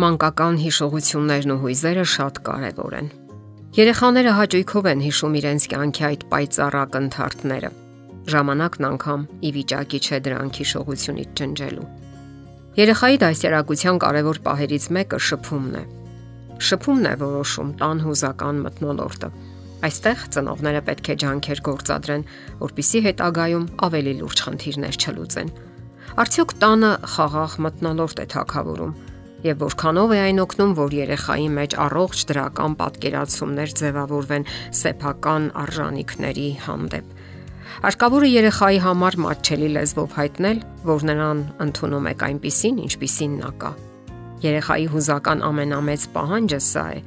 Մանկական հիշողություններն ու հույզերը շատ կարևոր են։ Երեխաները հաճույքով են հիշում իրենց կյանքի այդ պայծառ ակնթարթները։ Ժամանակն անգամ ի վիճակի չէ դրանք հիշողությունից ջնջելու։ Երեխայի դասերակցության կարևոր պահերից մեկը շփումն է։ Շփումն է որոշում տան հուզական մթնոլորտը։ Այստեղ ծնողները պետք է ջանքեր գործադրեն, որpիսի հետագայում ավելի լուրջ խնդիրներ չլուծեն։ Արդյոք տանը խաղաղ մթնոլորտ է թակավորում եւ որքանով է այն օգնում, որ երեխայի մեջ առողջ դրական պատկերացումներ ձևավորվեն սեփական արժանինքների հանդեպ։ Արկավորը երեխայի համար մատչելի լեզվով հայտնել, որ նրան ընդունում եք այնպիսին, ինչպիսին նա կա։ Երեխայի հուզական ամենամեծ պահանջը սա է։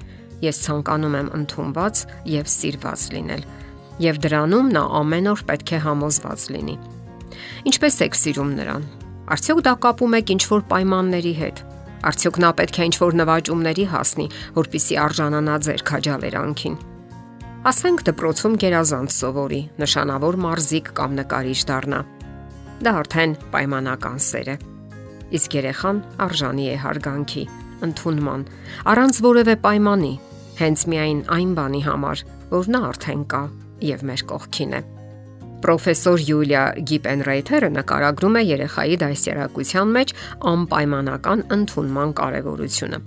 Ես ցանկանում եմ ընդունված եւ սիրված լինել, եւ դրանում նա ամեն օր պետք է համոզված լինի։ Ինչպես եք սիրում նրան։ Արդյոք դա կապում եք ինչ-որ պայմանների հետ Արդյոք նա պետք է ինչ-որ նվաճումների հասնի, որpիսի արժանանա ձեր քաջալերանքին։ Ասենք դպրոցում գերազանց սովորի, նշանավոր մարզիկ կամ նկարիչ դառնա։ Դա արդեն պայմանական սեր է։ Իսկ երեխան արժանի է հարգանքի, ընդունման, առանց որևէ պայմանի, հենց միայն այն բանի համար, որ նա արդեն կա եւ մեր կողքին է։ Պրոֆեսոր Յուլիա Գիպենրեյթերը նկարագրում է երեխայի դասերակցության մեջ անպայմանական ընդունման կարևորությունը։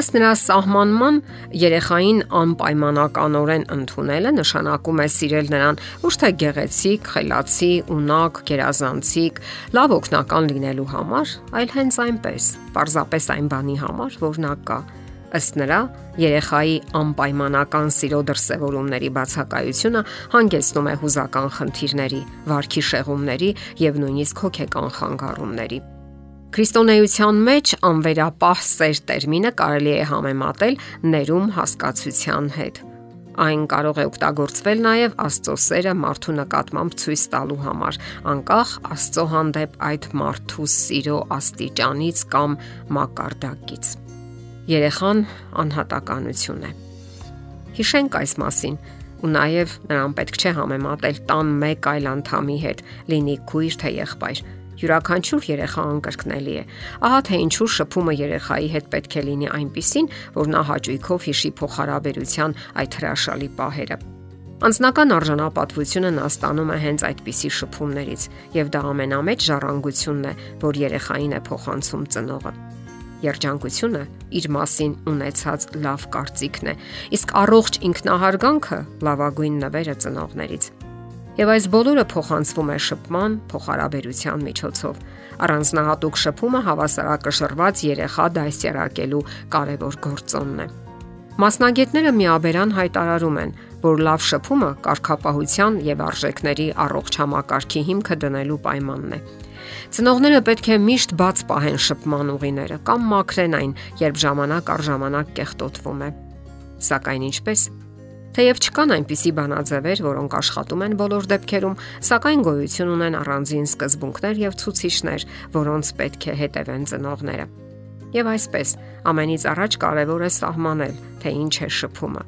Ըստ նրա սահմանման երեխային անպայմանականորեն ընդունելը նշանակում է սիրել նրան ոչ թե գեղեցիկ, խելացի, ունակ, գերազանցիկ, լավ օգնական լինելու համար, այլ հենց այնպես, պարզապես այն բանի համար, որ նա կա Ըստ նրա, երեխայի անպայմանական սիրո դրսևորումների բացակայությունը հանգեցնում է հուզական խնդիրների, վարքի շեղումների եւ նույնիսկ հոգեկան խանգարումների։ Քրիստոնեության մեջ անվերապահ սեր տերմինը կարելի է համեմատել ներում հասկացության հետ։ Այն կարող է օգտագործվել նաև Աստծո սերը մարդու նկատմամբ ցույց տալու համար, անկախ Աստծո հանդեպ այդ մարդու սիրո աստիճանից կամ մակարդակից։ Երեխան անհատականություն է։ Հիշենք այս մասին ու նաև նրան պետք չէ համեմատել տան մեկ այլ անդամի հետ, լինի քույր թե եղբայր։ Յուրաքանչյուր երեխա անկրկնելի է։ Ահա թե ինչու շփումը երեխայի հետ պետք է լինի այնպիսին, որ նա հաճույքով հիշի փոխհարաբերության այդ հրաշալի պահերը։ Անձնական արժանապատվությունը նա ստանում է հենց այդպիսի շփումներից, եւ դա ամենամեծ ժառանգությունն է, որ երեխային է փոխանցում ծնողը երջանկությունը իր մասին ունեցած լավ կարծիքն է, իսկ առողջ ինքնահարգանքը լավագույն նվերը ծնողներից։ Եվ այս բոլորը փոխանցվում է շփման, փոխհարաբերության միջոցով։ Առանձնահատուկ շփումը հավասարակշռված երեխա դասերակելու կարևոր գործոնն է։ Մասնագետները միաբերան հայտարարում են, որ լավ շփումը կարգապահության եւ արժեքների առողջ համակարգի հիմքը դնելու պայմանն է։ Ծնողները պետք է միշտ բաց պահեն շփման ուղիները կամ մաքրեն այն, երբ ժամանակ առ ժամանակ կեղտոտվում է։ Սակայն ինչպես Թեև չկան այնպիսի բանաձևեր, որոնք աշխատում են բոլոր դեպքերում, սակայն գոյություն ունեն առանձին սկզբունքներ եւ ցուցիչներ, որոնց պետք է հետևեն ծնողները։ Եվ այսպես, ամենից առաջ կարևոր է սահմանել, թե ինչ է շփումը։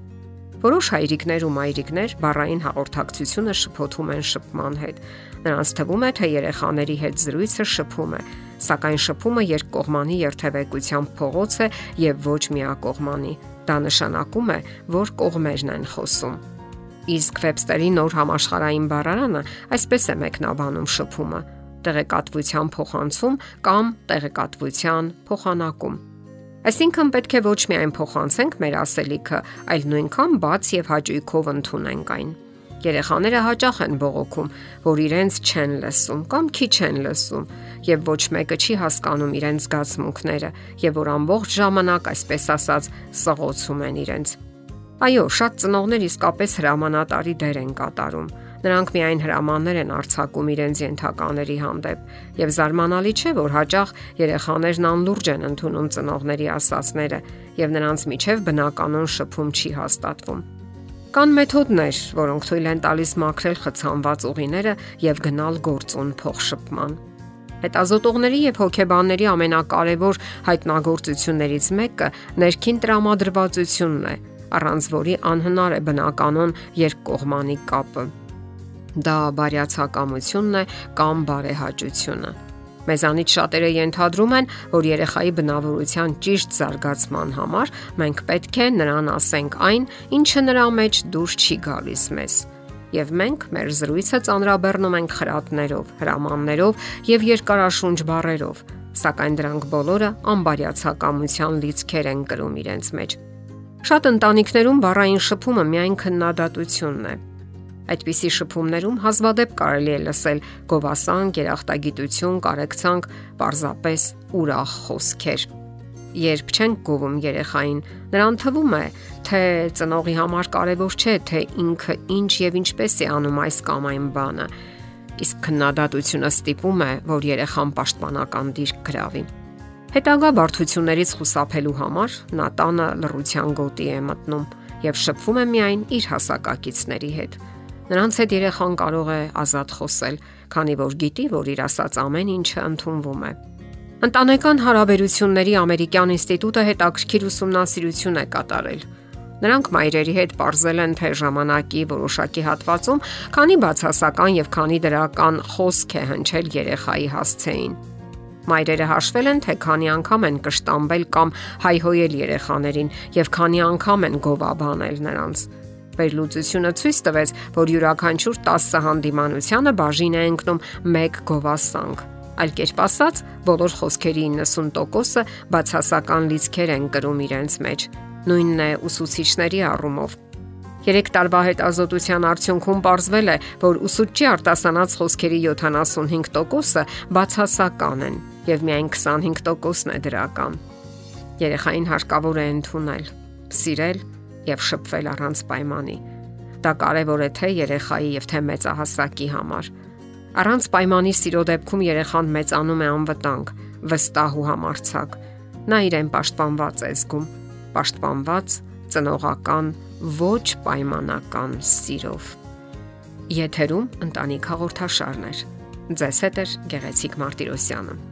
Որոշ հայրիկներ ու մայրիկներ բառային հաղորդակցությունը շփոթում են շփման հետ։ Նրանց թվում է, թե երեխաների հետ զրույցը շփում է, սակայն շփումը երկկողմանի երթևեկության փողոց է եւ ոչ միակողմանի։ Դա նշանակում է, որ կողմերն են խոսում։ Իսկ Webster-ի նոր համաշխարհային բառարանը այսպես է մեկնաբանում շփումը՝ տեղեկատվության փոխանցում կամ տեղեկատվության փոխանակում։ Այսինքն պետք է ոչ միայն փոխանցենք մեր ասելիքը, այլ նույնքան բաց եւ հաճույքով ընդունենք այն։ Երեխաները հաճախ են բողոքում, որ իրենց չեն լսում կամ քիչ են լսում, եւ ոչ մեկը չի հասկանում իրենց զգացմունքները, եւ որ ամբողջ ժամանակ, այսպես ասած, սղոցում են իրենց։ Այո, շատ ծնողներ իսկապես հրամանատարի դեր են կատարում Նրանք միայն հրամաններ են արձակում իրենց ենթակաների հանդեպ, եւ զարմանալի չէ, որ հաճախ երեխաներն անլուրջ են ընդունում ծնողների ասացները եւ նրանց միջև բնականon շփում չի հաստատվում։ Կան մեթոդներ, որոնք թույլ են տալիս մաքրել խցանված ուղիները եւ գնալ գործուն փոխշփման։ Հետազոտողների եւ հոգեբանների ամենակարևոր հայտնագործություններից մեկը ներքին տրամադրվածությունն է, առանց որի անհնար է բնականon երկկողմանի կապը դա բարյացակամությունն է կամ բարեհաճությունը։ Մեզանից շատերը ենթադրում են, որ երեխայի բնավորության ճիշտ զարգացման համար մենք պետք է նրան ասենք այն, ինչը նրա մեջ դուրս չի գալիս մեզ եւ մենք մեր զրույցը ծանրաբեռնում ենք խրատներով, հրամաններով եւ երկարաշունչ բառերով, սակայն դրանք բոլորը անբարյացակամության լիցքեր են կրում իրենց մեջ։ Շատ ընտանիքներում բառային շփումը միայն քննադատությունն է։ Այդպիսի շփումներում հազվադեպ կարելի է լսել գովասան, երախտագիտություն, կարեկցանք, պարզապես ուրախ խոսքեր երբ չենք գովում երեխային, նրան թվում է, թե ծնողի համար կարևոր չէ, թե ինքը ինչ եւ ինչպես է անում այս կամ այն բանը։ Իսկ քննադատությունը ստիպում է, որ երեխան պաշտպանական դիրք գրավի։ Հետագա բարդություններից խուսափելու համար նա տանը լռության գոտի է մտնում եւ շփվում է միայն իր հասակակիցների հետ։ Նրանց հետ երեխան կարող է ազատ խոսել, քանի որ գիտի, որ իր ասած ամեն ինչը ընդունվում է։ Ընտանեկան հարաբերությունների ամերիկյան ինստիտուտը հետաքրքիր ուսումնասիրություն է կատարել։ Նրանք մայրերի հետ ողրզել են թե ժամանակի որոշակի հատվածում քանի բացասական եւ քանի դրական խոսք է հնչել երեխայի հասցեին։ Մայրերը հաշվել են, թե քանի անգամ են կշտամբել կամ հայհոյել երեխաներին եւ քանի անգամ են գովաբանել նրանց։ Վերլուծությունը ցույց տվեց, որ յուրաքանչյուր 10 հանդիմանությանը բաժին է ընկնում 1 գովասանք Այլ կերպ ասած, բոլոր խոսքերի 90%-ը բացասական լիցքեր են կրում իրենց մեջ։ Նույնն է ուսուցիչների առումով։ 3 տարվա հետազոտության արդյունքում ողջվել է, որ ուսուցչի արտասանած խոսքերի 75%-ը բացասական են եւ միայն 25%-ն է դրական։ Երեխային հարկավոր է ընդունել, սիրել եւ շփվել առանց պայմանի։ Դա կարևոր է թե երեխայի եւ թե մեծահասակի համար Առանց պայմանի սիրո դեպքում երեխան մեծանում է անվտանգ, վստահ ու համարցակ։ Նա իրեն պաշտպանված է զգում, պաշտպանված ծնողական ոչ պայմանական սիրով։ Եթերում ընտանիք հաղորդաշարներ։ Ձեզ հետ է Գեղեցիկ Մարտիրոսյանը։